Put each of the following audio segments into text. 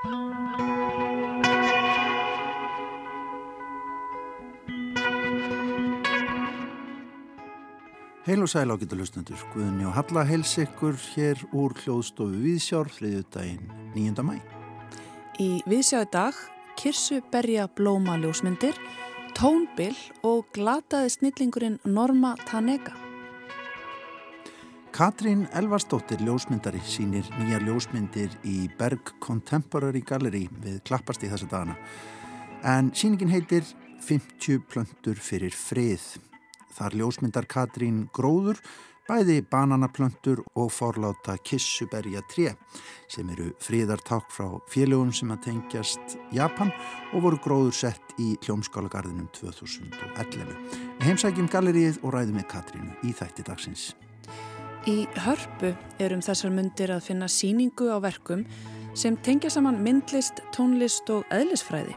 Heil og sæl ágættu hlustendur, Guðni og Halla heils ykkur hér úr hljóðstofu Viðsjár þriðjutaginn 9. mæ. Í Viðsjáðu dag, kirsu berja blóma ljósmyndir, tónbill og glataði snillingurinn Norma Tanega. Katrín Elvarsdóttir ljósmyndari sínir nýja ljósmyndir í Berg Contemporary Gallery við klappast í þessa dagana. En síningin heitir 50 plöntur fyrir frið. Þar ljósmyndar Katrín gróður, bæði bananaplöntur og forláta kissuberja 3 sem eru fríðarták frá félögum sem að tengjast Japan og voru gróður sett í hljómskálagarðinum 2011. Við heimsækjum gallerið og ræðum með Katrínu í þætti dagsins. Í hörpu er um þessar myndir að finna síningu á verkum sem tengja saman myndlist, tónlist og eðlisfræði.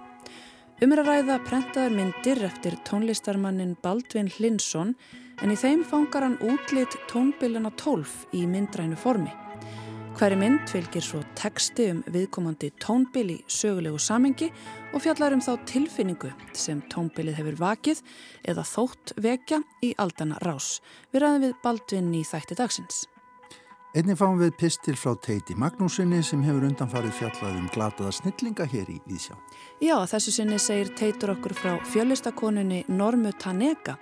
Um er að ræða prentaðar myndir eftir tónlistarmannin Baldvin Hlinsson en í þeim fangar hann útlitt tónbilluna 12 í myndrænu formi. Hverju mynd fylgir svo teksti um viðkomandi tónbill í sögulegu samengi og fjallar um þá tilfinningu sem tónbillið hefur vakið eða þótt vekja í aldana rás. Við ræðum við Baldvin í þætti dagsins. Einnig fáum við pistil frá Teiti Magnúsinni sem hefur undanfarið fjallað um glataða snillinga hér í Vísjá. Já, þessu sinni segir Teitur okkur frá fjölistakoninni Normu Tanega.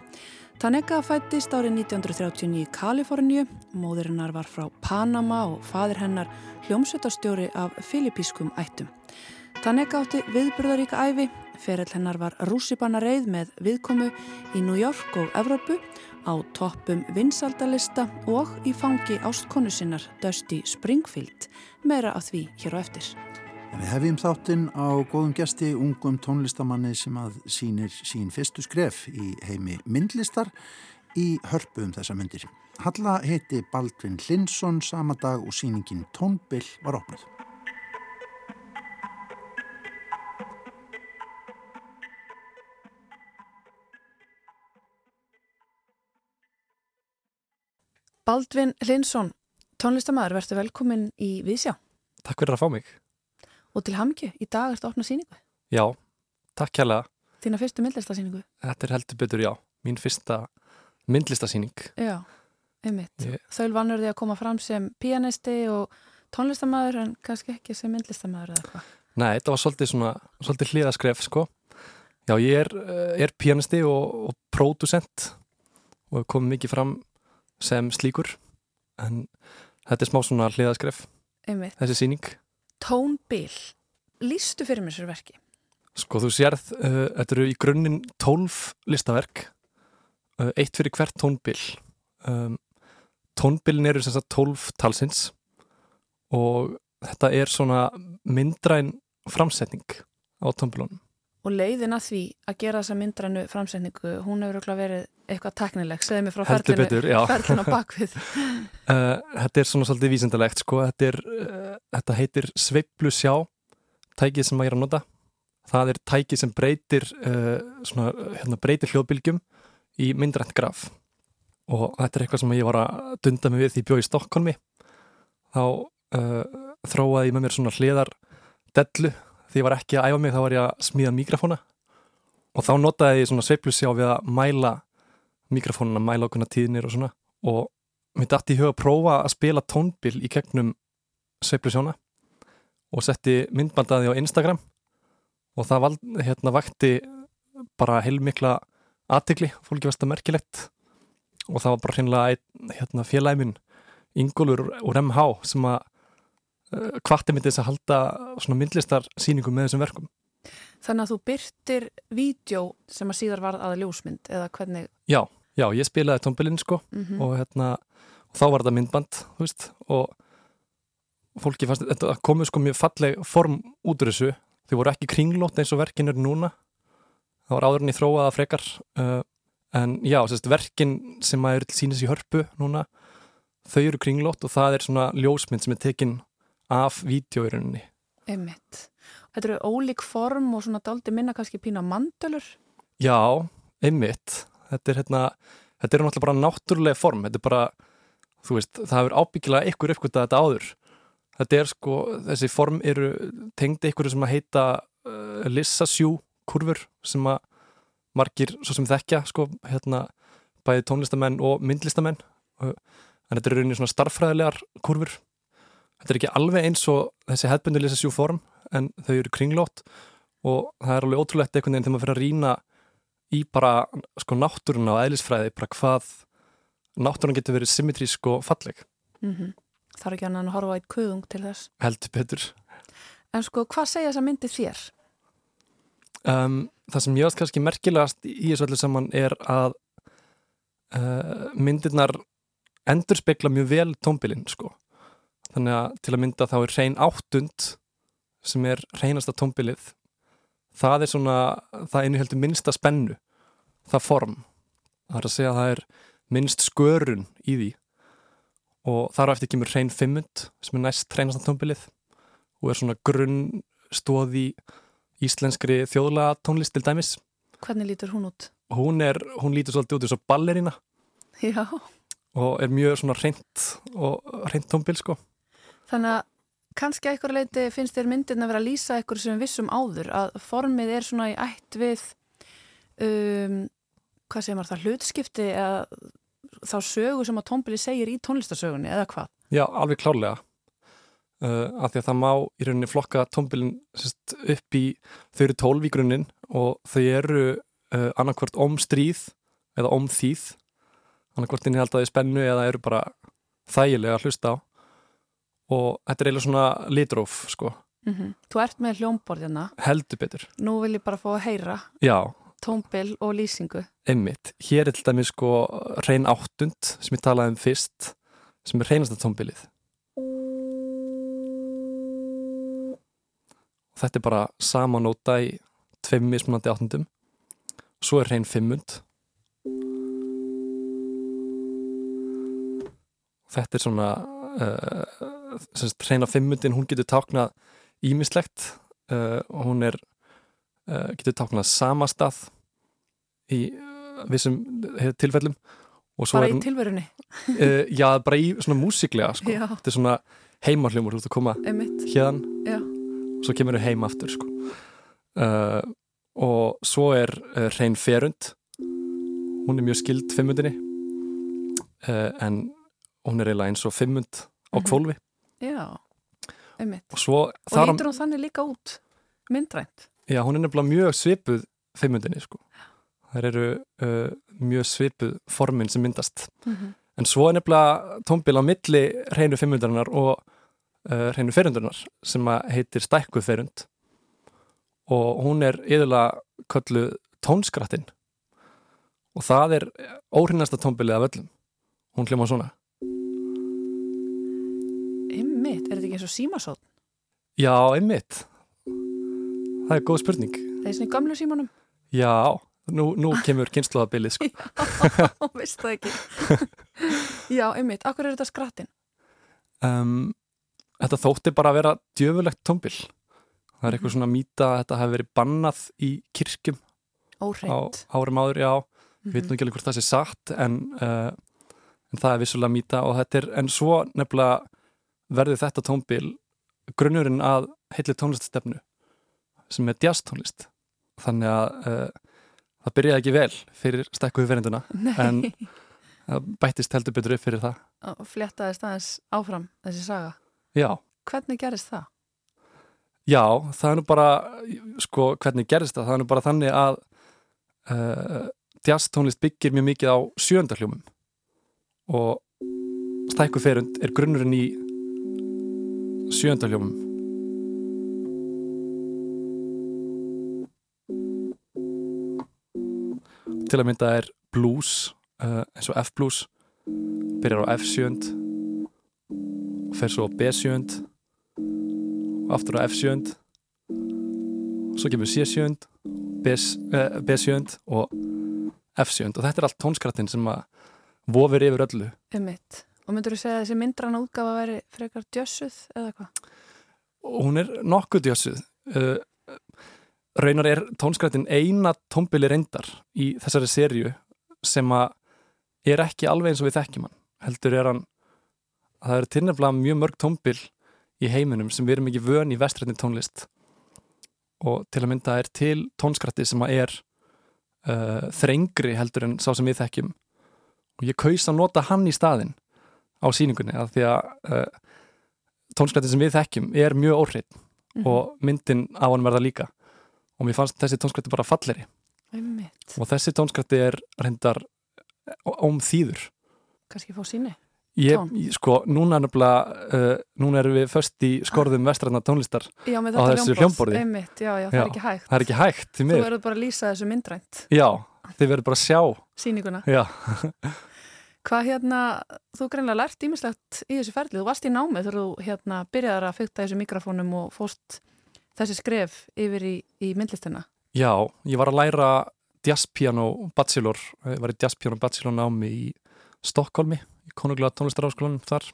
Tanega fættist árið 1939 í Kaliforníu, móðurinnar var frá Panama og fadir hennar hljómsveitastjóri af filipískum ættum. Tanega átti viðburðaríka æfi, ferill hennar var rússipanna reið með viðkomu í New York og Evrópu á toppum vinsaldalista og í fangi ástkonu sinnar Dusty Springfield, meira af því hér á eftir. Við hefjum þáttinn á góðum gesti ungum tónlistamanni sem að sínir sín fyrstu skref í heimi myndlistar í hörpu um þessa myndir. Halla heiti Baldvin Linsson sama dag og síningin Tónbill var opnað. Baldvin Linsson, tónlistamæður, verður velkomin í Vísjá. Takk fyrir að fá mig. Og til hamngju, í dag ertu að opna síningu. Já, takk kjærlega. Þína fyrstu myndlistasíningu. Þetta er heldur betur, já. Mín fyrsta myndlistasíning. Já, einmitt. Ég... Þaul vannur því að koma fram sem pianisti og tónlistamæður en kannski ekki sem myndlistamæður eða eitthvað. Nei, þetta var svolítið svona, svolítið hliðaskref, sko. Já, ég er, er pianisti og, og pródusent og kom mikið fram sem slíkur en þetta er smá svona hliðaskref Einmitt. þessi síning Tónbil, lístu fyrir mér sér verki? Sko þú sérð, uh, þetta eru í grunninn tólf listaverk uh, eitt fyrir hvert tónbil. Um, tónbilin eru sem sagt tólf talsins og þetta er svona myndræn framsetning á tónbilunum Og leiðin að því að gera þessa myndrænu framsetningu, hún hefur verið eitthvað teknileg, segði mér frá ferlinu, bakvið. uh, þetta er svona svolítið vísindalegt, sko. Þetta, er, uh, þetta heitir sveiplu sjá, tækið sem maður er að nota. Það er tækið sem breytir, uh, svona, hérna, breytir hljóðbylgjum í myndrænt graf. Og þetta er eitthvað sem ég var að dunda mig við því bjóð í Stokkólmi. Þá þróaði ég með mér svona hliðar dellu því ég var ekki að æfa mig þá var ég að smíða mikrofóna og þá notaði ég svona sveiplusjá við að mæla mikrofónuna, mæla okkurna tíðnir og svona. Og mér dætti í huga að prófa að spila tónbil í gegnum sveiplusjána og setti myndbandaði á Instagram. Og það vald, hérna, vakti bara heilmikla aðtikli, fólki varst að merkilegt. Og það var bara hreinlega hérna, félagminn Ingólfur úr MH sem að hvarti myndi þess að halda svona myndlistar síningum með þessum verkum. Þannig að þú byrtir vídjó sem að síðar var aða ljósmynd eða hvernig? Já, já, ég spilaði tónbilinn sko mm -hmm. og hérna og þá var þetta myndband, þú veist og fólki fannst, þetta komið sko mjög falleg form út úr þessu þau voru ekki kringlót eins og verkin eru núna það var áðurinn í þróaða frekar uh, en já, sérst, verkin sem að eru til sínis í hörpu núna þau eru kringlót og það er svona ljósmynd sem er tekinn af vídjóirinninni. Einmitt. Þetta eru ólík form og svona daldi minna kannski pína mandölur? Já, einmitt. Þetta er hérna, þetta er náttúrulega bara náttúrulega form. Þetta er bara, þú veist, það hefur ábyggilega ykkur uppgötað þetta áður. þetta er sko, þessi form eru tengdi ykkur sem að heita uh, Lissasjú kurfur sem að margir svo sem þekkja sko, hérna, bæði tónlistamenn og myndlistamenn uh, en þetta eru rauninni svona starffræðilegar kurfur þetta er ekki alveg eins og þessi hefbundu Lissasjú form en þau eru kringlót og það er alveg ótrúlegt einhvern veginn þegar maður fyrir að rýna í bara sko náttúruna og eðlisfræði bara hvað náttúrun getur verið symmetrísk og falleg mm -hmm. Er ekki annan að horfa eitt kuðung til þess heldur betur En sko, hvað segja þess að myndi þér? Um, það sem ég veist kannski merkilegast í þessu öllu saman er að uh, myndirnar endur spekla mjög vel tómbilinn sko. Þannig að til að mynda þá er hrein áttund sem er hreinasta tómbilið það er svona, það inniheldur minnsta spennu, það form það er að segja að það er minnst skörun í því og þar á eftir kemur hrein fimmund sem er næst hreinasta tómbilið og er svona grunn stóð í íslenskri þjóðlega tónlist til dæmis. Hvernig lítur hún út? Hún, er, hún lítur svolítið út eins og ballerina Já. og er mjög svona reynd og reynd tómbil sko. Þannig að kannski að ykkur leiti finnst þér myndin að vera að lýsa ykkur sem vissum áður að formið er svona í ætt við um, hvað segir maður það, hlutskipti eða þá sögu sem að tómbili segir í tónlistasögunni eða hvað? Já, alveg klárlega. Uh, af því að það má í rauninni flokka tómbilin sest, upp í þau eru tólf í grunninn og þau eru uh, annarkvört om stríð eða om þýð. Annarkvört inn í haldaði spennu eða eru bara þægilega að hlusta á og þetta er eiginlega svona litróf sko. Mm -hmm. Þú ert með hljómborðina heldur betur. Nú vil ég bara fá að heyra Já. tómbil og lýsingu Einmitt. Hér er til dæmis sko reyn áttund sem ég talaði um fyrst sem er reynasta tómbilið Þetta er bara sama nóta í tveim mismunandi áttundum svo er reyn fimmund Þetta er svona uh, reyna fimmundin, hún getur táknað ímislegt uh, og hún er uh, getur táknað samastað í uh, vissum tilfellum. Bara í tilverunni? uh, já, bara í svona músiklega sko. þetta er svona heimarhljómur þú ert að koma hérna og svo kemur þau heim aftur sko. uh, og svo er uh, Reyn Ferund. Hún er mjög skild fimmundinni. En hún er eiginlega eins og fimmund á kvólfi Já, einmitt. Og, svo, og lítur hún þannig líka út myndrænt? Já, hún er nefnilega mjög svipuð fimmundinni, sko. Það eru uh, mjög svipuð formin sem myndast. Mm -hmm. En svo er nefnilega tómbil á milli hreinu fimmundarinnar og uh, hreinu ferundarinnar sem heitir stækkuð ferund og hún er yfirlega kölluð tónskrattin og það er óhrinnasta tómbilið af öllum. Hún hljóma svona. Einmitt, er þetta ekki eins og símasótt? Já, einmitt. Það er góð spurning. Það er svona gamlu símanum? Já, nú, nú kemur kynnslóðabilið, sko. Já, veist það ekki. Já, einmitt. Akkur er þetta skrattin? Um, þetta þótti bara að vera djöfulegt tómbil. Það er eitthvað svona mýta að þetta hefði verið bannað í kirkjum. Óhreint. Á árum áður, já. Við veitum ekki alveg hvort það sé satt, en, uh, en það er vissulega mýta og þetta er, en svo nefnilega verði þetta tónbíl grunnurinn að heitli tónliststefnu sem er jazztónlist. Þannig að uh, það byrjaði ekki vel fyrir stekkuðu verinduna en það bættist heldur betur upp fyrir það. Og fléttaði staðins áfram þessi saga. Já. Hvernig gerist það? Já, það er nú bara sko, hvernig gerist það? Það er nú bara þannig að uh, jazztónlist byggir mjög mikið á sjöndarhljómum og stækkuð ferund er grunnurinn í sjöndaljómum til að mynda er blues uh, eins og F-blues byrjar á F-sjönd og fer svo á B-sjönd og aftur á F-sjönd og svo kemur C-sjönd B-sjönd og F-sjönd og þetta er allt tónskrattin sem að vofir yfir öllu. Um mitt Og myndur þú segja að þessi myndrann útgafa veri frekar djössuð eða hvað? Hún er nokkuð djössuð. Uh, raunar er tónskrættin eina tónbili reyndar í þessari sériu sem að er ekki alveg eins og við þekkjum hann. Heldur er hann, það er tilnefnilega mjög mörg tónbil í heiminum sem við erum ekki vön í vestrætni tónlist og til að mynda er til tónskratti sem að er uh, þrengri heldur en sá sem við þekkjum og ég kaus að nota hann í staðin á síningunni af því að uh, tónskratti sem við þekkjum er mjög óhrinn Mhm. og myndin á hann verða líka og mér fannst þessi tónskratti bara falleri Einmitt. og þessi tónskratti er reyndar ómþýður Kannski fá síni. Ég, ég- sko, núna er nefnilega uh, núna erum við först í skorðum vestræna tónlistar Já, með Á þessu hljómborð. hljómborði. Já, já, það er ekki hægt. það er ekki hægt Þú verður bara að lýsa þessu myndrænt, já, þið verður bara að sjá síninguna. Hvað hérna, þú greinlega lært ímislegt í þessu ferli. Þú varst í námið þegar þú hérna byrjaðar að fykta þessu mikrofónum og fóst þessi skref yfir í, í myndlistina. já, ég var að læra jazzpiano bachelor ég var í jazzpiano bachelor námi í Stokkólmi, í konunglega tónlistaráskólanum þar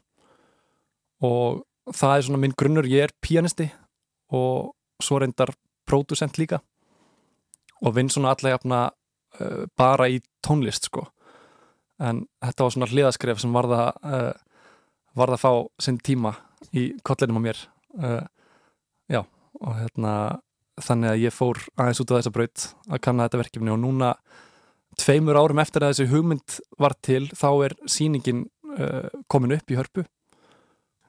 og það er svona minn grunnur, ég er pianisti og svo reyndar pródusent líka og vinn svona allega uh, bara í tónlist sko en þetta var svona hliðaskref sem varða uh, varða að fá sinn tíma í kollinum á mér uh, já, og hérna þannig að ég fór aðeins út á þessa braut að kanna þetta verkefni og núna tveimur árum eftir að þessi hugmynd var til þá er sýningin uh, komin upp í hörpu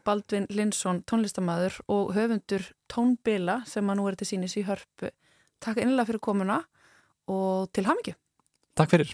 Baldvin Linsson, tónlistamæður og höfundur Tónbila sem að nú er til sínis í hörpu. Takk einlega fyrir komuna og til hamingju. Takk fyrir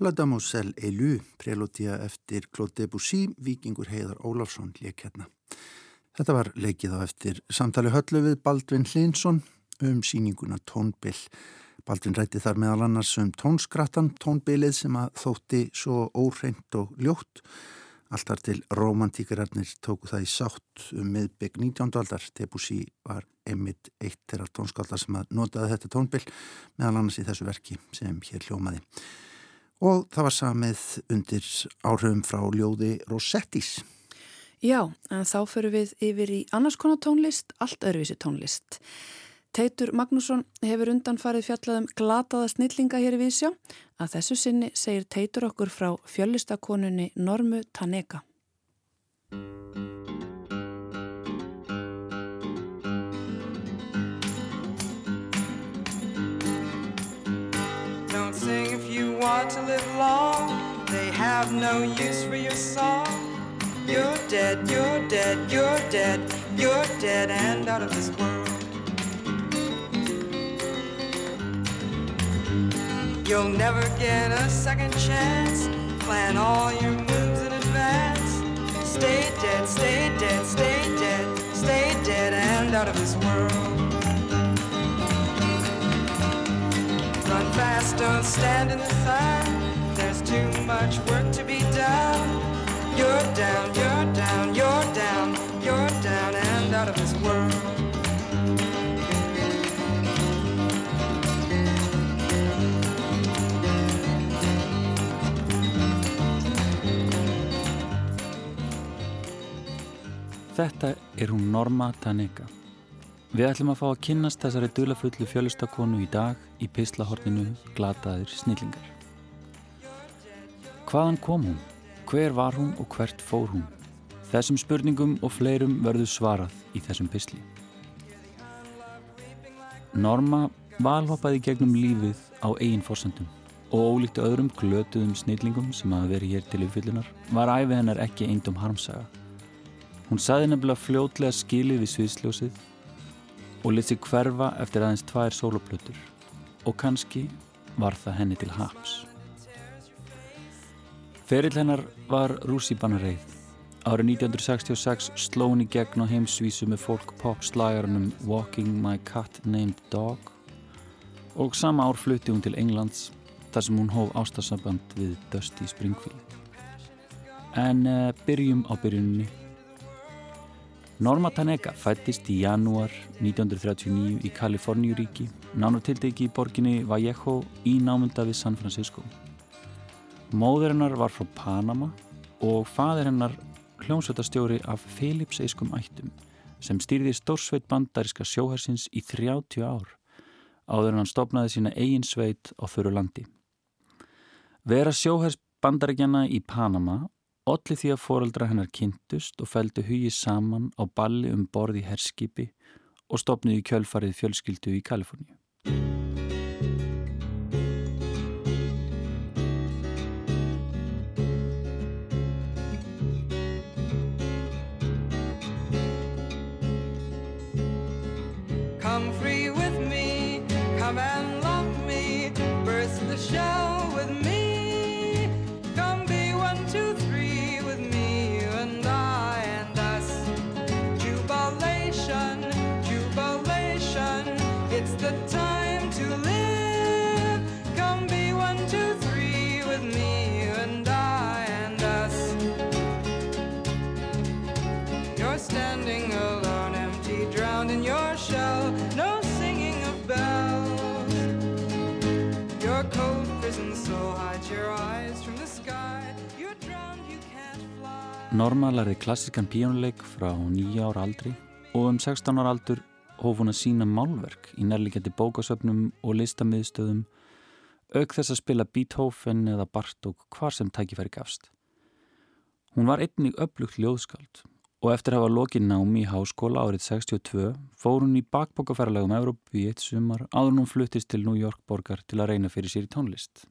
La Damoiselle Elu, prelótía eftir Claude Debussy, vikingur Heiðar Ólafsson leik hérna. Þetta var leikið á eftir samtali höllu við Baldvin Hlinsson um síninguna Tónbill. Baldvin rætti þar meðal annars um tónskrattan, tónbilið sem að þótti svo óhreint og ljótt. Alltar til romantíkararnir tóku það í sátt um miðbygg 19. aldar. Debussy var einmitt eitt þeirra tónskaldar sem að notaði þetta tónbill meðal annars í þessu verki sem hér hljómaði og það var samið undir áhrifum frá ljóði Rosettis. Já, en þá förum við yfir í annars konar tónlist, allt öðruvísi tónlist. Teitur Magnússon hefur undanfarið fjallaðum glataða snillinga hér í Vísjá. Að þessu sinni segir Teitur okkur frá fjöllistakonunni Normu Taneka. sing if you want to live long. They have no use for your song. You're dead, you're dead, you're dead, you're dead and out of this world. You'll never get a second chance. Plan all your moves in advance. Stay dead, stay dead, stay dead, stay dead and out of this world. Fast, don't stand in the sun. There's too much work to be done. You're down, you're down, you're down, you're down and out of this world. Þetta er hún Norma Taneka. Við ætlum að fá að kynnast þessari dulafullu fjölustakonu í dag í pislahorninu Glataðir snillingar. Hvaðan kom hún? Hver var hún og hvert fór hún? Þessum spurningum og fleirum verður svarað í þessum pisli. Norma valhoppaði gegnum lífið á eigin fórsendum og ólíktu öðrum glötuðum snillingum sem hafa verið hér til yfirfyllunar var æfið hennar ekki eindum harmsaga. Hún saði nefnilega fljótlega skilið við sviðsljósið og lit sig hverfa eftir aðeins tvær soloplötur og kannski var það henni til haps. Ferill hennar var Rússibanna reið. Árið 1966 sló henni gegn á heimsvísu með folk-pop slagarunum Walking My Cat Named Dog og sama ár flutti hún til Englands þar sem hún hóf ástarsamband við Dusty Springfield. En uh, byrjum á byrjunni Norma Taneka fættist í janúar 1939 í Kaliforníuríki, nánu tildegi í borginni Vallejo í námunda við San Francisco. Móður hennar var frá Panama og fadir hennar hljómsveitastjóri af Philips-eiskum ættum sem stýrði stórsveit bandariska sjóhersins í 30 ár áður en hann stopnaði sína eigin sveit á þurru landi. Vera sjóhers bandaríkjana í Panama Allir því að foreldra hennar kynntust og feldu hugi saman á balli um borði herskipi og stopnuði kjölfarið fjölskyldu í Kaliforníu. Norma lærði klassískan píjónuleik frá nýja ára aldri og um 16 ára aldur hóf hún að sína málverk í nærleikjandi bókasöfnum og listamiðstöðum auk þess að spila Beethoven eða Bartók hvar sem tækifæri gafst. Hún var einnig upplugt ljóðskald og eftir að hafa lokið námi í háskóla árið 62 fór hún í bakbókaferðalegum Európu í eitt sumar áður hún fluttist til New York borgar til að reyna fyrir sér í tónlist.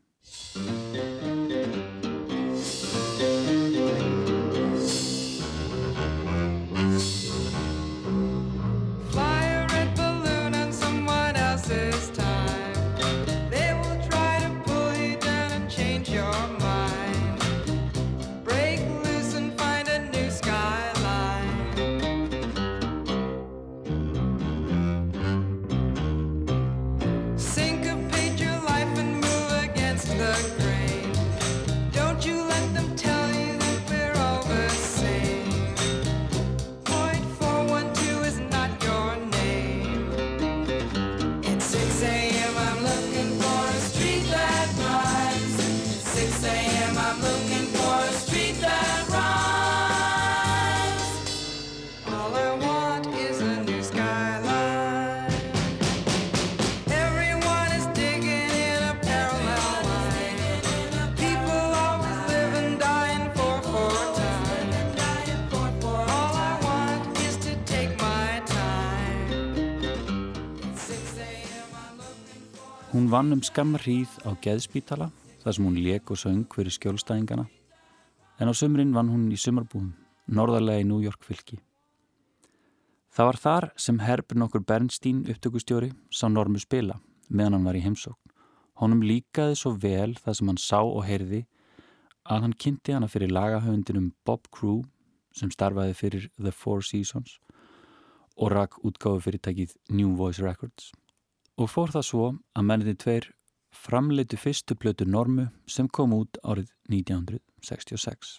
Hún vann um skamma hríð á Geðspítala þar sem hún leik og söng fyrir skjólstæðingana en á sömurinn vann hún í sömarbúðum, norðarlega í New York fylki. Það var þar sem Herb nokkur Bernstein upptökustjóri sá Normu spila meðan hann var í heimsókn. Honum líkaði svo vel það sem hann sá og heyrði að hann kynnti hana fyrir lagahöfundinum Bob Crew sem starfaði fyrir The Four Seasons og rakk útgáðu fyrirtækið New Voice Records og fór það svo að menniði tveir framleitu fyrstu blötu normu sem kom út árið 1966.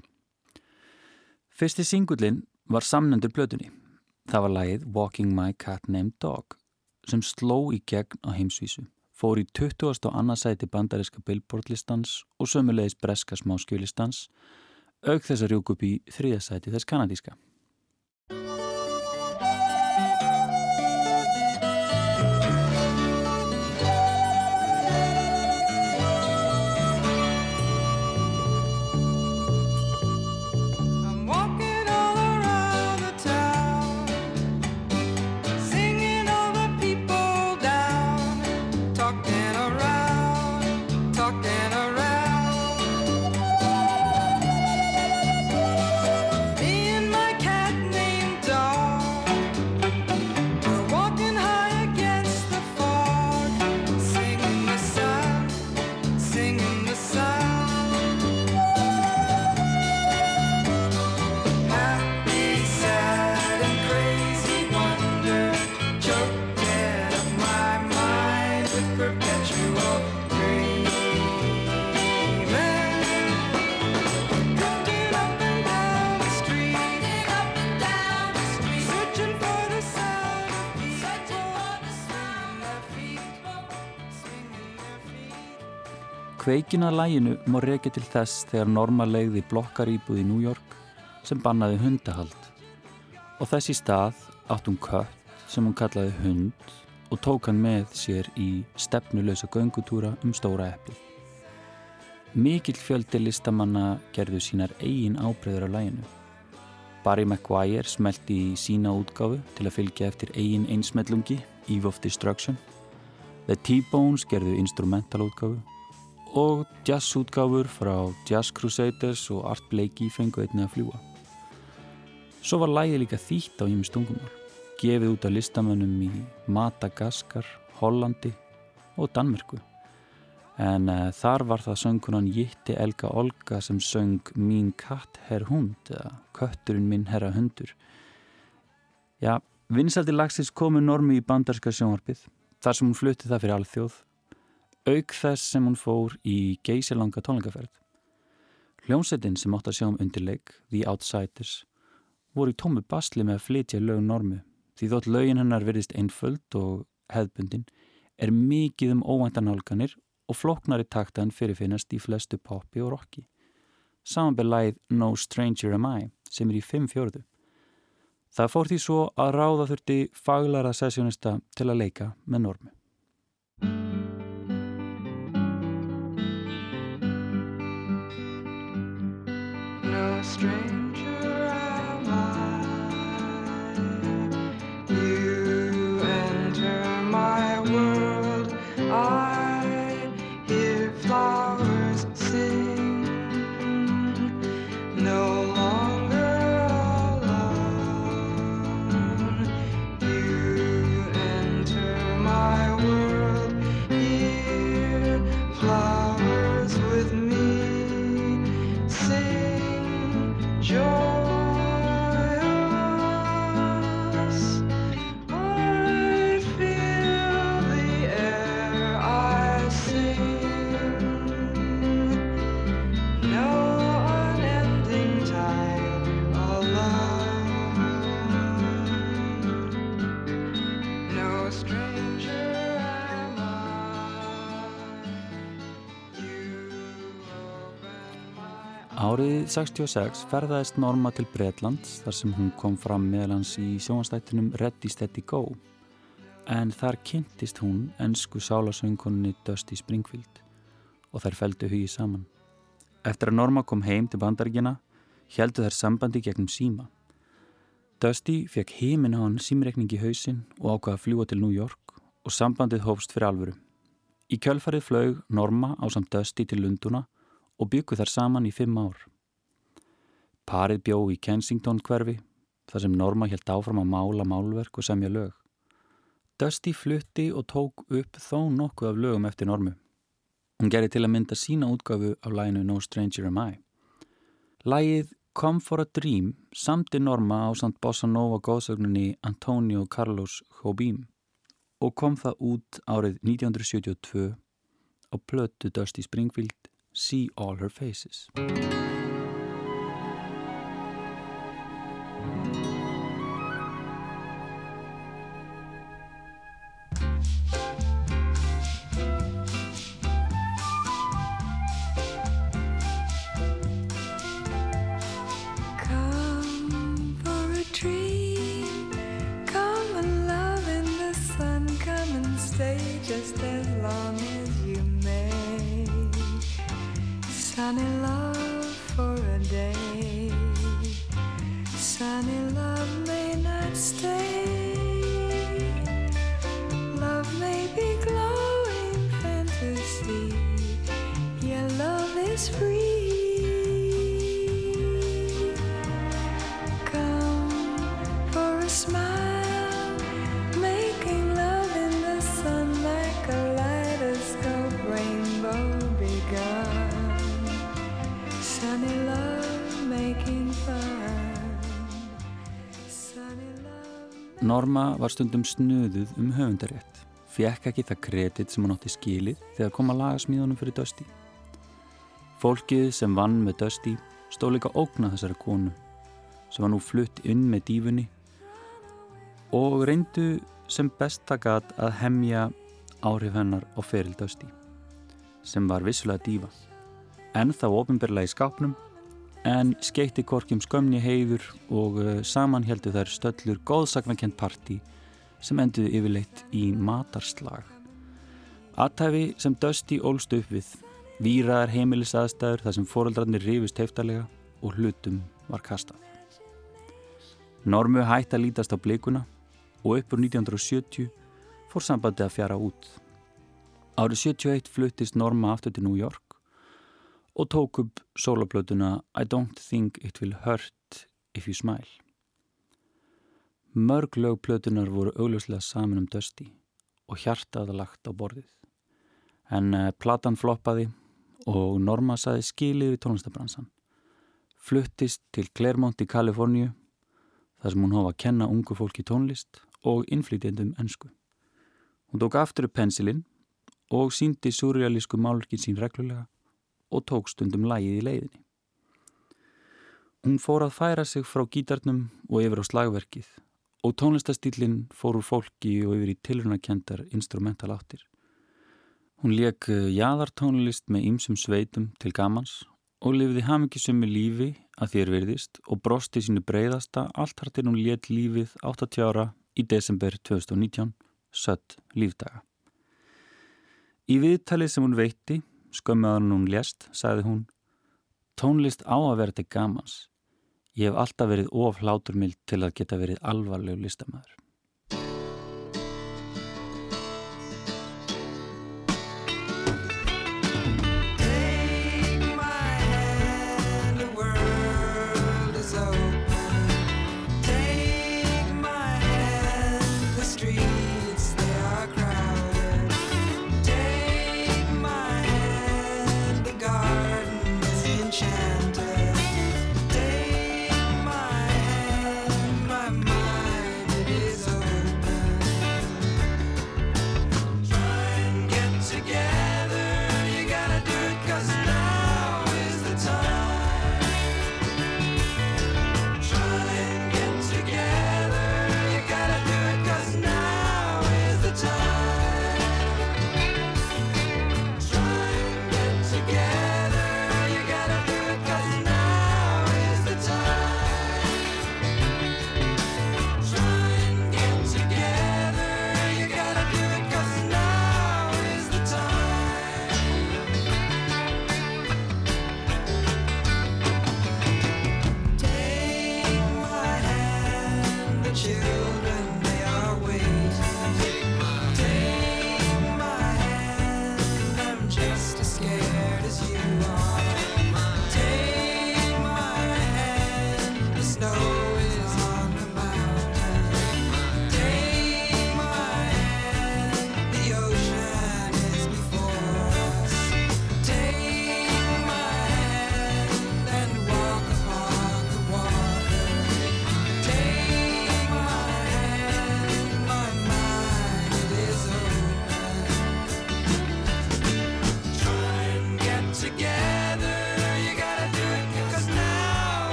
Fyrsti singullin var samnendur blötunni. Það var lagið Walking My Cat Named Dog sem sló í gegn á heimsvísu, fór í 20. og annarsæti bandariska billboardlistans og sömulegis breska smáskjölistans, auk þess að rjúk upp í þriðasæti þess kanadíska. Kveikin að læginu má reykja til þess þegar Norma legði blokkar íbúð í New York sem bannaði hundahald og þess í stað átt hún kött sem hún kallaði hund og tók hann með sér í stefnulösa göngutúra um stóra eppi. Mikill fjöldi listamanna gerðu sínar eigin ábreyður á læginu. Barry Maguire smelti í sína útgáfu til að fylgja eftir eigin einsmellungi Eve of Destruction. The T-Bones gerðu instrumental útgáfu og jazzútgáfur frá Jazz Crusaders og Art Blakey fengu einnig að fljúa. Svo var lægi líka þýtt á ímest tungumál, gefið út af listamönnum í Madagaskar, Hollandi og Danmörku. En uh, þar var það söngunan Jitti Elga Olga sem söng Mín katt herr hund eða Kötturinn minn herra hundur. Já, vinsaldi lagsins komu normi í bandarska sjónvarpið þar sem hún flutti það fyrir alþjóð auk þess sem hún fór í geysilanga tónleikaferð. Hljómsettin sem átt að sjá um undirleik, The Outsiders, voru í tómu basli með að flytja lög normu því þótt lögin hennar verðist einföld og hefðbundin er mikið um óvæntanálganir og floknari taktaðan fyrirfinnast í flestu poppi og rocki. Samanbel læð No Stranger Am I sem er í 5-4. Það fór því svo að ráða þurfti faglara sessjónista til að leika með normu. Strange. Árið 66 ferðaðist Norma til Breitlands þar sem hún kom fram meðlans í sjónastættunum Ready Steady Go en þar kynntist hún ennsku sálasöngunni Dusty Springfield og þær feldu hugi saman. Eftir að Norma kom heim til bandaríkina heldu þær sambandi gegnum síma. Dusty fekk heiminn á hann símreikning í hausin og ákvaða að fljúa til New York og sambandið hófst fyrir alvöru. Í kjölfarið flög Norma á samt Dusty til Lunduna og byggu þær saman í fimm ár. Parið bjó í Kensington hverfi þar sem Norma helt áfram að mála málverk og semja lög. Dusty flutti og tók upp þó nokkuð af lögum eftir Normu. Hún gerði til að mynda sína útgafu af læginu No Stranger Am I. Lægið Come for a Dream samti Norma á samt Bossa Nova góðsögninni Antonio Carlos Jobim og kom það út árið 1972 á plötu Dusty Springfield See All Her Faces. Norma var stundum snuðuð um höfundarétt, fekk ekki það kredit sem hún átti skilið þegar kom að laga smíðunum fyrir Dusty. Fólkið sem vann með Dusty stó líka ógna þessari konu sem var nú flutt inn með dífunni og reyndu sem best takat að hemja áhrif hennar á feril Dusty sem var vissulega dífa en þá ofinberlega í skápnum en skeitti korkjum skömmni heiður og uh, saman heldur þær stöllur góðsagnakent parti sem enduði yfirleitt í matarslag. Aðtæfi sem Dusty ólst upp við, výraðar heimilisaðstæður þar sem foreldrarnir rifist heftarlega og hlutum var kastað. Normu hætti að lítast á blikuna og uppur 1970 fór sambandi að fjara út. Árið 71 fluttist Norma aftur til New York og tók upp soloplötuna I don't think it will hurt if you smile. Mörg lögplötunar voru augljóslega saman um dösti og hjartaða lagt á borðið. En uh, platan floppaði og Norma saði skilið við tónlistabransan. Fluttist til Claremont í Kaliforníu þar sem hún hófa að kenna ungu fólki tónlist og innflytjendum ennsku. Hún tók aftur upp pensilinn og síndi surrealísku málurkin sín reglulega og tók stundum lægið í leiðinni. Hún fór að færa sig frá gítarnum og yfir á slagverkið og tónlistastýlinn fór úr fólki og yfir í tilrunakendar instrumental áttir. Hún leik eh, jæðartónlist með ýmsum sveitum til gamans og lifði hafmyggisummi lífi að þér virðist og brosti sínu breyðasta allt hartir hún let lífið 80 ára í desember 2019, sött lífdaga. Í viðtalið sem hún veitti skömmuðan hún lést, sagði hún Tónlist á að vera til gamans. Ég hef alltaf verið of hláturmild til að geta verið alvarleg listamæður.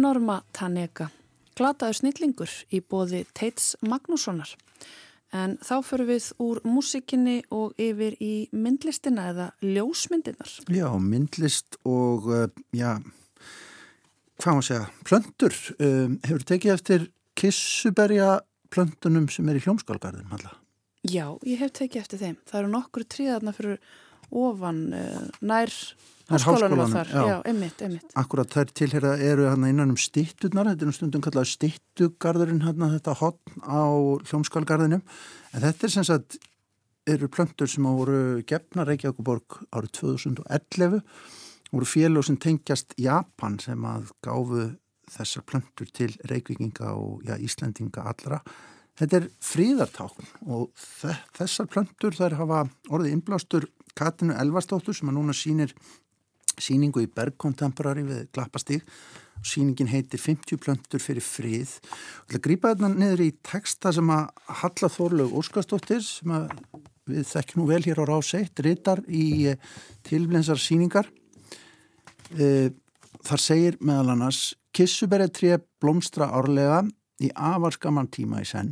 Norma Taneka, glataður snillingur í bóði Teits Magnússonar. En þá fyrir við úr músikinni og yfir í myndlistina eða ljósmyndinar. Já, myndlist og, uh, já, hvað maður segja, plöndur. Um, hefur tekið eftir kissuberja plöndunum sem er í hljómskálgarðum alltaf? Já, ég hef tekið eftir þeim. Það eru nokkur tríðarna fyrir ofan uh, nær háskólanum þar. Já, já einmitt, einmitt. Akkurat þær tilhera eru hann innan um stitturnar, þetta er um stundum kallað að þetta hotn á hljómskálgarðinum. En þetta er sem sagt, eru plöndur sem voru gefna Reykjavíkuborg árið 2011 voru félög sem tengjast Japan sem að gáfu þessar plöndur til Reykjavíkinga og já, Íslendinga allra Þetta er fríðartákn og þessar plöntur þær hafa orðið innblástur Katinu Elvarstóttur sem að núna sínir síningu í Berg Contemporary við Klappastíg. Og síningin heitir 50 plöntur fyrir frið. Og það grýpa þetta niður í texta sem að Halla Þorlaug Óskarstóttir sem að við þekkjum nú vel hér á Ráseitt rittar í eh, tilblensar síningar eh, þar segir meðal annars Kissuberið tré blómstra árlega í afarskaman tíma í senn.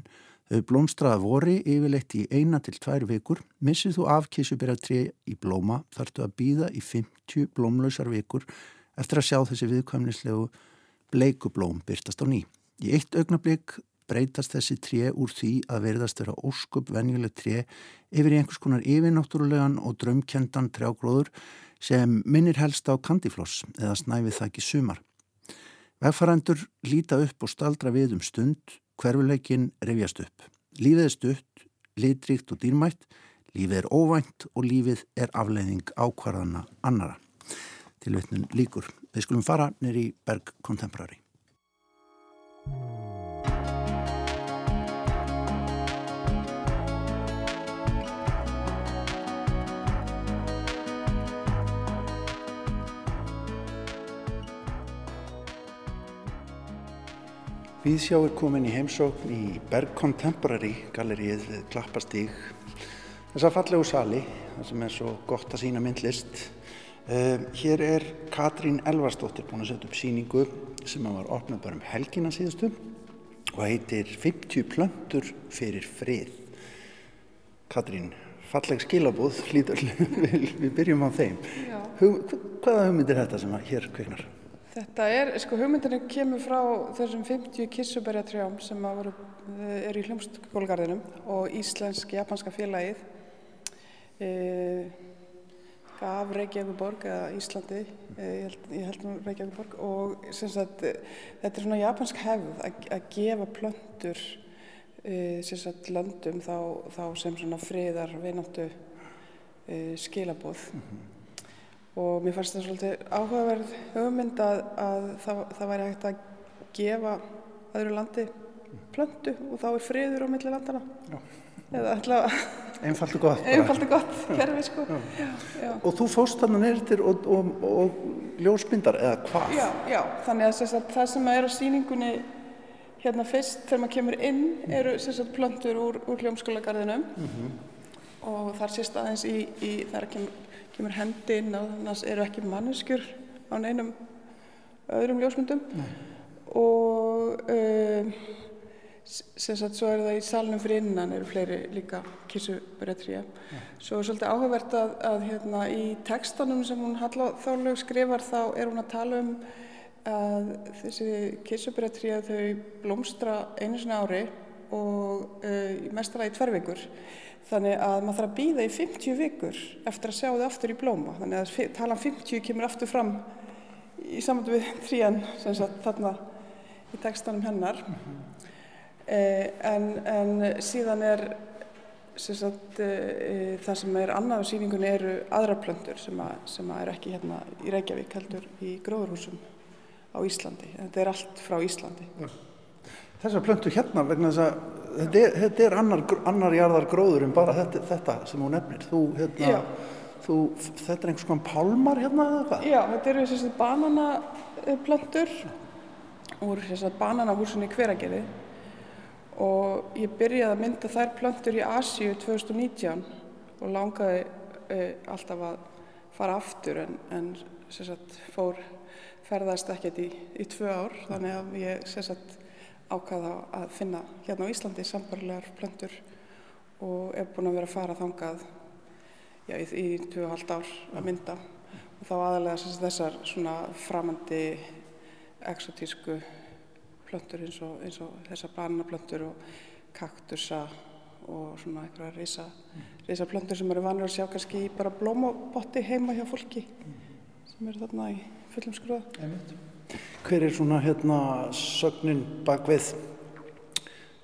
Blómstraða vori yfirleitt í eina til tvær vikur. Missið þú af kísubera 3 í blóma þartu að býða í 50 blómlausar vikur eftir að sjá þessi viðkvæmnislegu bleikublóm byrtast á ný. Í eitt augnablík breytast þessi tré úr því að verðast vera óskup venjuleg tré yfir í einhvers konar yfirnáttúrulegan og drömkjendan trjágróður sem minnir helst á kandifloss eða snæfið það ekki sumar. Vegfarendur líta upp og staldra við um stund, hverfuleikin revjast upp. Lífið er stutt, litríkt og dýrmætt, lífið er óvænt og lífið er afleiðing ákvarðana annara. Tilveitnun líkur. Við skulum fara nýri Berg Contemporary. Viðsjá er komin í heimsókn í Berg Contemporary gallerið við Klappastíg. Þessa fallegu sali þar sem er svo gott að sína myndlist. Uh, hér er Katrín Elvarsdóttir búin að setja upp síningu sem var opnað bara um helgina síðustu og heitir 50 plöntur fyrir frið. Katrín falleg skilabúð hlýtur við byrjum á þeim. Hug, hvaða hugmynd er þetta sem hér kveiknar? Þetta er, sko hugmyndinu kemur frá þessum 50 kissuberjatrjám sem voru, er í hljómskólagarðinum og Íslensk-Japanska félagið e, gaf Reykjavíkuborg eða Íslandi, e, ég held, ég held nú Reykjavíkuborg og sagt, þetta er svona japansk hefð að, gefa plöndur e, sagt, löndum þá, þá sem svona friðar, vináttu e, skilabóð. Mm -hmm og mér fannst það svolítið áhugaverð hugmynd að, að það, það væri hægt að gefa öðru landi plöndu og þá er friður á milli landana já. eða allavega einfalt og gott, einfalt og gott kerfi sko já. Já, og þú fóst þarna neyrir og, og, og ljósmyndar eða hvað? Já, já, þannig að, að það sem er á síningunni hérna fyrst þegar maður kemur inn eru sagt, plöndur úr, úr hljómskólagarðinum mm -hmm. og þar sést aðeins í, í þar kemur kemur hendi inn að eru ekki manneskjur á neinum öðrum ljósmyndum. Nei. og um, sem sagt svo er það í salnum fyrir innan eru fleiri líka kissuberetríja svo er svolítið áhugavert að, að hérna í textanum sem hún Þórlaug skrifar þá er hún að tala um að þessi kissuberetríja þau blómstra einu svona ári og uh, mestara í tverrvikur Þannig að maður þarf að býða í 50 vikur eftir að sjá þau aftur í blóma. Þannig að talan 50 kemur aftur fram í samanlu við trían þarna í textanum hennar. Mm -hmm. eh, en, en síðan er sem sagt, eh, það sem er annað á síningunni eru aðra plöndur sem, að, sem að er ekki hérna í Reykjavík heldur í gróðurhúsum á Íslandi. Þetta er allt frá Íslandi. Ja. Þessar plöntur hérna vegna þess að þetta er, þetta er annar, annar jarðar gróður en bara þetta, þetta sem hún nefnir. Þú, hérna, þú, þetta er einhvers konar pálmar hérna eða hvað? Já, þetta eru þessi bananaplöntur úr þessi bananahúsinni í Hveragerði og ég byrjaði að mynda þær plöntur í Asíu 2019 og langaði uh, alltaf að fara aftur en, en sagt, fór ferðast ekkert í, í tvö ár þannig að ég sérsagt ákvaða að finna hérna á Íslandi sambarlegar plöntur og er búin að vera að fara þangað já, í, í 2,5 ár að mynda. Og þá aðalega sérsagt þessar svona framandi exotísku plöntur eins og, eins og þessar bananaplöntur og kaktusa og svona einhverja reysa, reysa plöntur sem eru vanur að sjá kannski bara blómabotti heima hjá fólki sem eru þarna í fullum skruða. Hver er svona hérna sögnin bak við,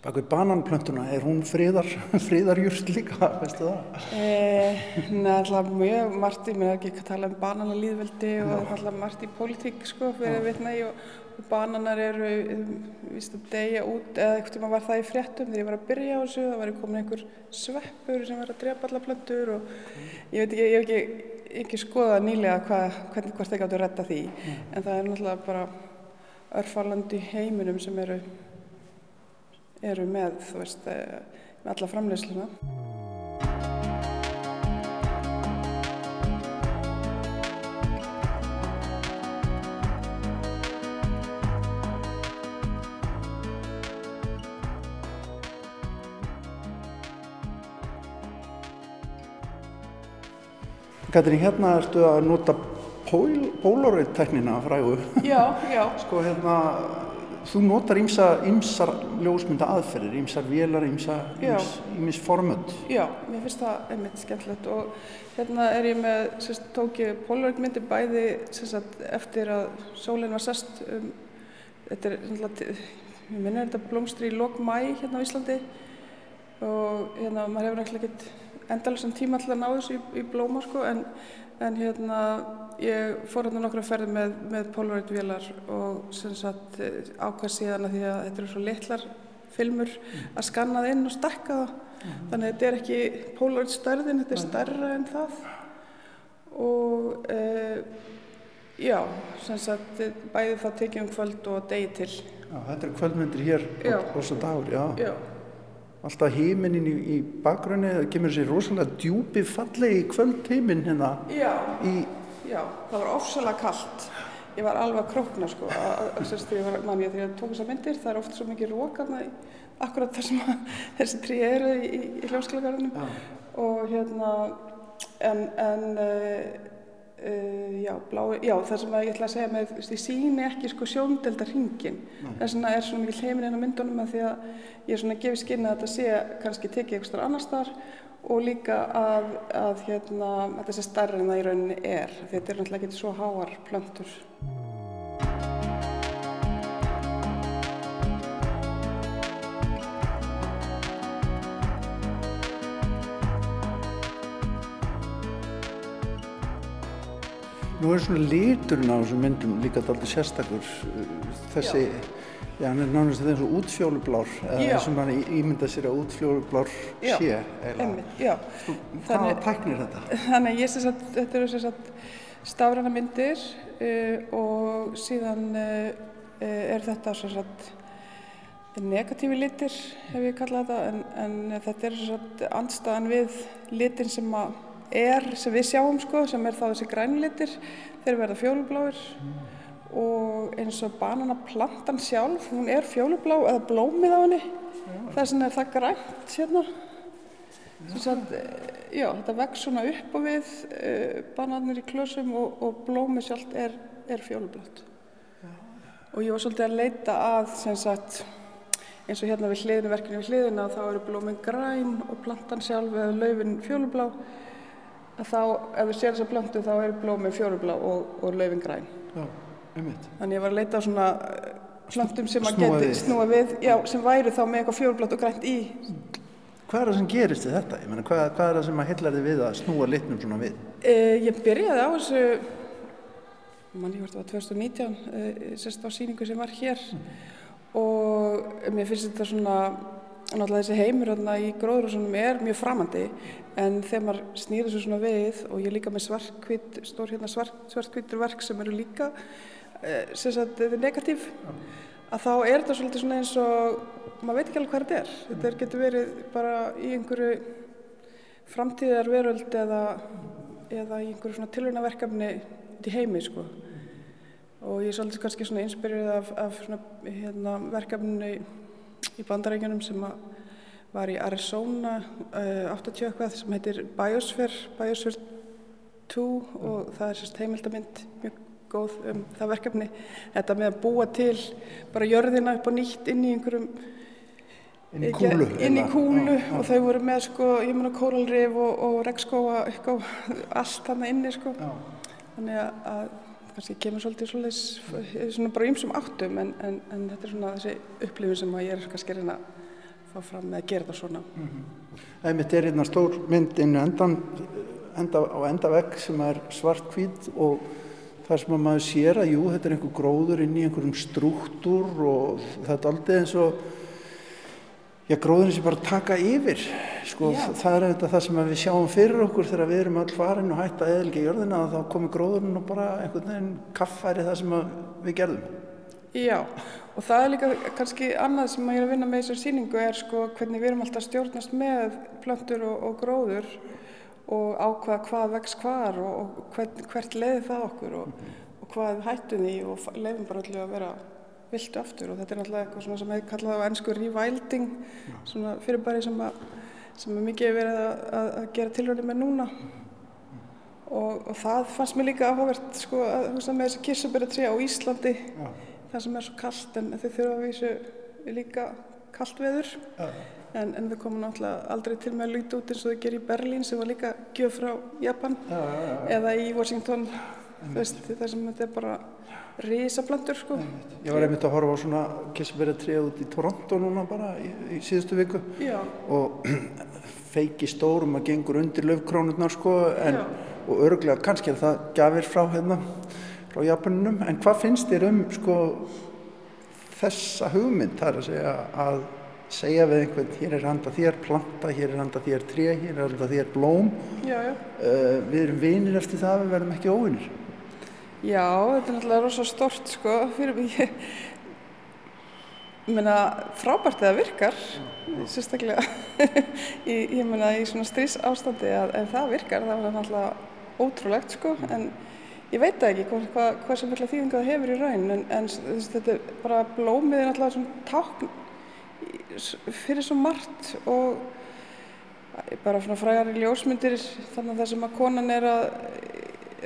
bak við bananplöntuna? Er hún friðar, friðarjúrt líka, veistu það? Eh, Nei, alltaf mjög margt, ég meina ekki að tala um bananalýðveldi og alltaf margt í pólitík sko fyrir vitna í og, bananar eru víst að deyja út eða eitthvað tíma var það í fréttum þegar ég var að byrja á þessu það var komin einhver sveppur sem var að drepa alla plöntur og ég veit ekki, ég hef ekki, ekki skoðað nýlega hvað, hvernig hvort þeir gáttu að redda því en það er náttúrulega bara örfalandi heiminum sem eru eru með, veist, eh, með alla framleysluna. Katrín, hérna ertu að nota Polaroid-teknina frægu. Já, já. Sko hérna, þú notar ímsa, ímsar ljósmynda aðferðir, ímsar vélar, ímsa, Já. ímis formöld. Já, mér finnst það einmitt skemmtilegt og hérna er ég með, sérst, tók ég Polaroid myndi bæði sérst, eftir að sólinn var sest um, þetta er, náttúrulega, ég minna þetta blómstri í lok mæ hérna á Íslandi og hérna maður hefur náttúrulega ekkert endalessan tíma alltaf að ná þessu í, í blóma sko en, en hérna ég fór hérna nokkra ferði með, með Polaroid vélar og sem sagt ákvað síðan að því að þetta eru svo litlar filmur að skanna það inn og stakka það. Þannig að þetta er ekki Polaroid stærðin, þetta er stærra en það. Og e, já, sem sagt bæði það tekið um kvöld og degi til. Já, þetta eru kvöldmyndir hér Já. á rosa dagur, já. já, Alltaf híminin í, í bakgrunni, það kemur sér rosalega djúpi fallegi kvöldhímin hérna já, í, já það var ofsalega kallt ég var alveg að krókna sko þegar ég ég þegar ég tók þessar myndir það er oft svo mikið rókarna akkurat þar sem að, þessi trí eru í, í, hljómskleikarunum og hérna en, en uh, já, blái, já, það sem að ég ætla að segja með, ég síni ekki sko sjóndelda hringin þess vegna er svona mikið heiminn inn á myndunum að því að ég er svona að gefa skynna að þetta sé kannski tekið eitthvað starf annars þar og líka að, að hérna, þetta sé stærri en það í rauninni er því þetta er náttúrulega ekki svo háar plöntur nú er svona liturinn á þessum myndum líka dálítið sérstakur. Þessi, já, hann er nánast þetta eins og útfjólublár, eða Já. og mann ímynda sér að útfjólublár Já, sé. eiginlega. Já. Hvaða Þannig- tæknir þetta? Þannig að ég sem sagt, þetta eru sem sagt stafræna myndir uh, og síðan uh, er þetta sem sagt negatífi litir hef ég kallað þetta en, en þetta er sem sagt andstaðan við litin sem að er, sem við sjáum sko, sem er þá þessi grænlitir, þeir verða fjólubláir og eins og bananaplantan sjálf, hún er fjólublá eða blómið á henni, þess vegna er það grænt hérna. Sagt, eh, já, þetta vex svona upp og við uh, bananir í klösum og, og blómið sjálft er, er fjólublátt. Og ég var svolítið að leita að, sagt, eins og hérna við hliðinu, verkinu við hliðina, þá eru blómin græn og plantan sjálf eða laufin fjólublá. Að þá, ef við séum þessa plöntu, þá eru blómin fjólublá og, og laufin græn. Já, einmitt. Þannig ég var að leita á svona eh, plöntum sem að geti snúa við, já, sem væru þá með eitthvað fjólublátt og grænt í. Hvað er það sem gerist við þetta? Meina, hvað, hvað er það sem að hillar þið við að snúa litnum svona við? Uh, ég byrjaði á þessu, mann ég hvort það var 2019, uh, sérst á síningu sem var hér og mér finnst þetta svona, náttúrulega þessi heimur þarna í gróðrúsunum er mjög framandi en þegar maður snýður þessu svona við og ég er líka með svartkvít, stór hérna svart, svartkvítur verk sem eru líka uh, sem sagt þetta er negatív, að þá er þetta svolítið svona eins og maður veit ekki alveg hvað þetta er. Þetta getur verið bara í einhverju framtíðar veröld eða, eða í einhverju svona tilhörnaverkefni út í heimi sko. og ég er svolítið kannski svona inspirerið af, af svona, hérna, verkefninu í, bandarækjunum sem var í Arizona uh, 80 eitthvað sem heitir Biosphere, Biosphere 2 og það er sérst heimildamind mjög góð um það verkefni. Þetta með að búa til bara jörðina upp og nýtt inn í einhverjum inn í kúlu, inn í kúlu og þau voru með sko, ég meina kóralrif og, og regnskóa allt hann inni sko. Já. þannig að kannski kemur svolítið svolítið svona bara ymsum áttum en, en, en þetta er svona þessi upplifin sem ég er kannski að reyna að fá fram með að gera þetta svona mm -hmm. Það er einna stór mynd inn endan, enda, á endavegg sem er svart hvít og þar sem að maður sér að jú, þetta er einhver gróður inn í einhverjum struktúr og þetta er aldrei eins og já, gróðurinn sem bara taka yfir. Sko, það er auðvitað það sem við sjáum fyrir okkur þegar við erum öll farin og hægt að eðlika í jörðina og þá komir gróðurinn og bara einhvern veginn kaffæri það sem við gerðum. Já, og það er líka kannski annað sem ég er að vinna með þessar síningu er sko hvernig við erum alltaf stjórnast með plöntur og, og gróður og ákvaða hvað vex hvar og, og hvern, hvert leiði það okkur og, og hvað hættum því og leiðum bara allir að vera viltu aftur og þetta er náttúrulega eitthvað sem hefur kallað á ennsku rewilding svona fyrirbæri sem, að, sem er mikið verið að, að, að gera tilhörni með núna. Og, og það fannst mér líka áhugavert sko að hugsa með þessi kissuberatré á Íslandi Já. það sem er svo kallt en þau þurfa að vísu líka kallt veður. En, en þau komum náttúrulega aldrei til með að luta út eins og þau gerir í Berlín sem var líka gjöf frá Japan. Já, já, eða í Washington veist, það sem þetta er bara risablandur sko. Ég var einmitt að horfa á svona kissberjatrið út í Toronto núna bara í, í síðustu viku Já. og feiki stórum að gengur undir löfkrónurnar sko en, og örglega kannski er það gafir frá hérna frá Japaninum en hvað finnst þér um sko þessa hugmynd þar að segja að segja við einhvern, hér er handa þér planta, hér er handa þér tré, hér er handa þér blóm já, já. Uh, við erum vinir eftir það, við verðum ekki óvinir Já, þetta er náttúrulega rosalega stort sko fyrir mig. Ég meina frábært það virkar sérstaklega í, ég meina í svona strís ástandi að ef það virkar það var náttúrulega ótrúlegt sko en ég veit ekki hvað, hvað, hvað sem vilja þýðinga það hefur í raun en, en þetta er bara blómið er náttúrulega svona tákn fyrir svo margt og bara svona frægar í ljósmyndir þannig að það sem að konan er að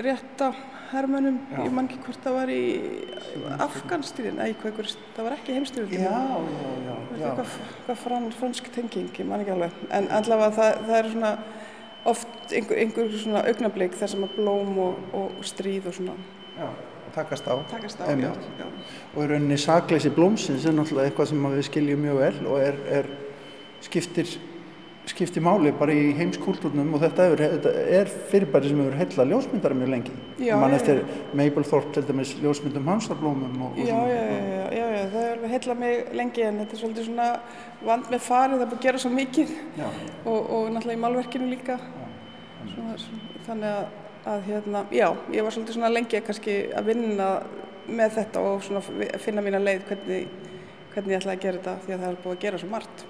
rétta hermönum, ég man ekki hvort það var í Afganstýrin, eða eitthvað, það var ekki heimstýrin Já, já, já, já. Eitthvað, eitthvað frans, fransk tenging, ég man ekki alveg. En allavega það, það er svona oft einhver, einhver svona augnablík þar sem að blóm og, og stríð og svona Já, takast á, takast á já, já. og í rauninni sakleysi blómsins er náttúrulega eitthvað sem við skiljum mjög vel og er, er skiptir skipti máli bara í heimskúlturnum og þetta er, þetta er fyrirbæri sem hefur heilla ljósmyndara mjög lengi. Mann eftir Mabelthorpe til dæmis ljósmyndum hansarblómum og, og já, já, já, já, já, það hefur heilla mig lengi en þetta er svolítið svona vand með farið, það er búin að gera svo mikið. Og, og náttúrulega í málverkinu líka. Svona, svona, þannig að, að hérna, já, ég var svolítið svona lengi kannski að vinna með þetta og svona finna mína leið hvernig, hvernig ég ætlaði að gera þetta því að það er búin að gera svo margt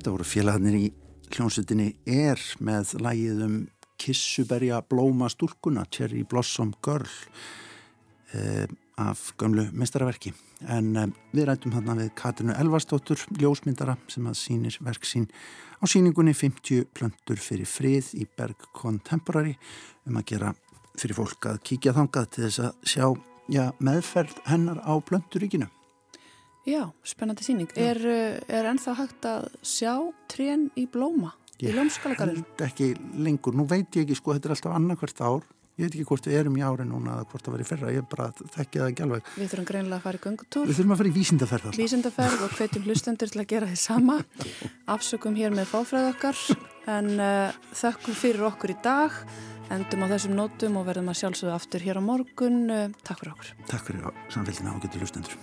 þetta voru félagarnir í hljónsutinni er með lægið um kissuberja blóma stúrkuna, Cherry Blossom Girl eh, af gömlu mistarverki. En eh, við rættum hérna við Katrinu Elvarsdóttur, ljósmyndara sem að sínir verk sín á síningunni 50 plöndur fyrir frið í Berg Contemporary um að gera fyrir fólk að kíkja þangað til þess að sjá já, meðferð hennar á plönduríkinu. Já, spennandi síning. Er, eh, er ennþá hægt að sjá trén í blóma í ljómskalagarðinu? Ég held ekki lengur. Nú veit ég ekki, sko, þetta er alltaf annarkvært ár. Ég veit ekki hvort við erum í ári núna eða hvort það var í fyrra. Ég bara þekki það ekki alveg. Við þurfum greinilega að fara í göngutúr. Við þurfum að fara í vísindaferð alltaf. Vísindaferð og hvetjum hlustendur til að gera því sama. Afsökum hér með fáfræð okkar en uh, þökkum fyrir okkur í dag. Endum á þessum nótum og verðum að sjálfsögðu aftur hér á morgun. Uh, takk fyrir okkur. Takk fyrir samfélgina og getur hlustendur.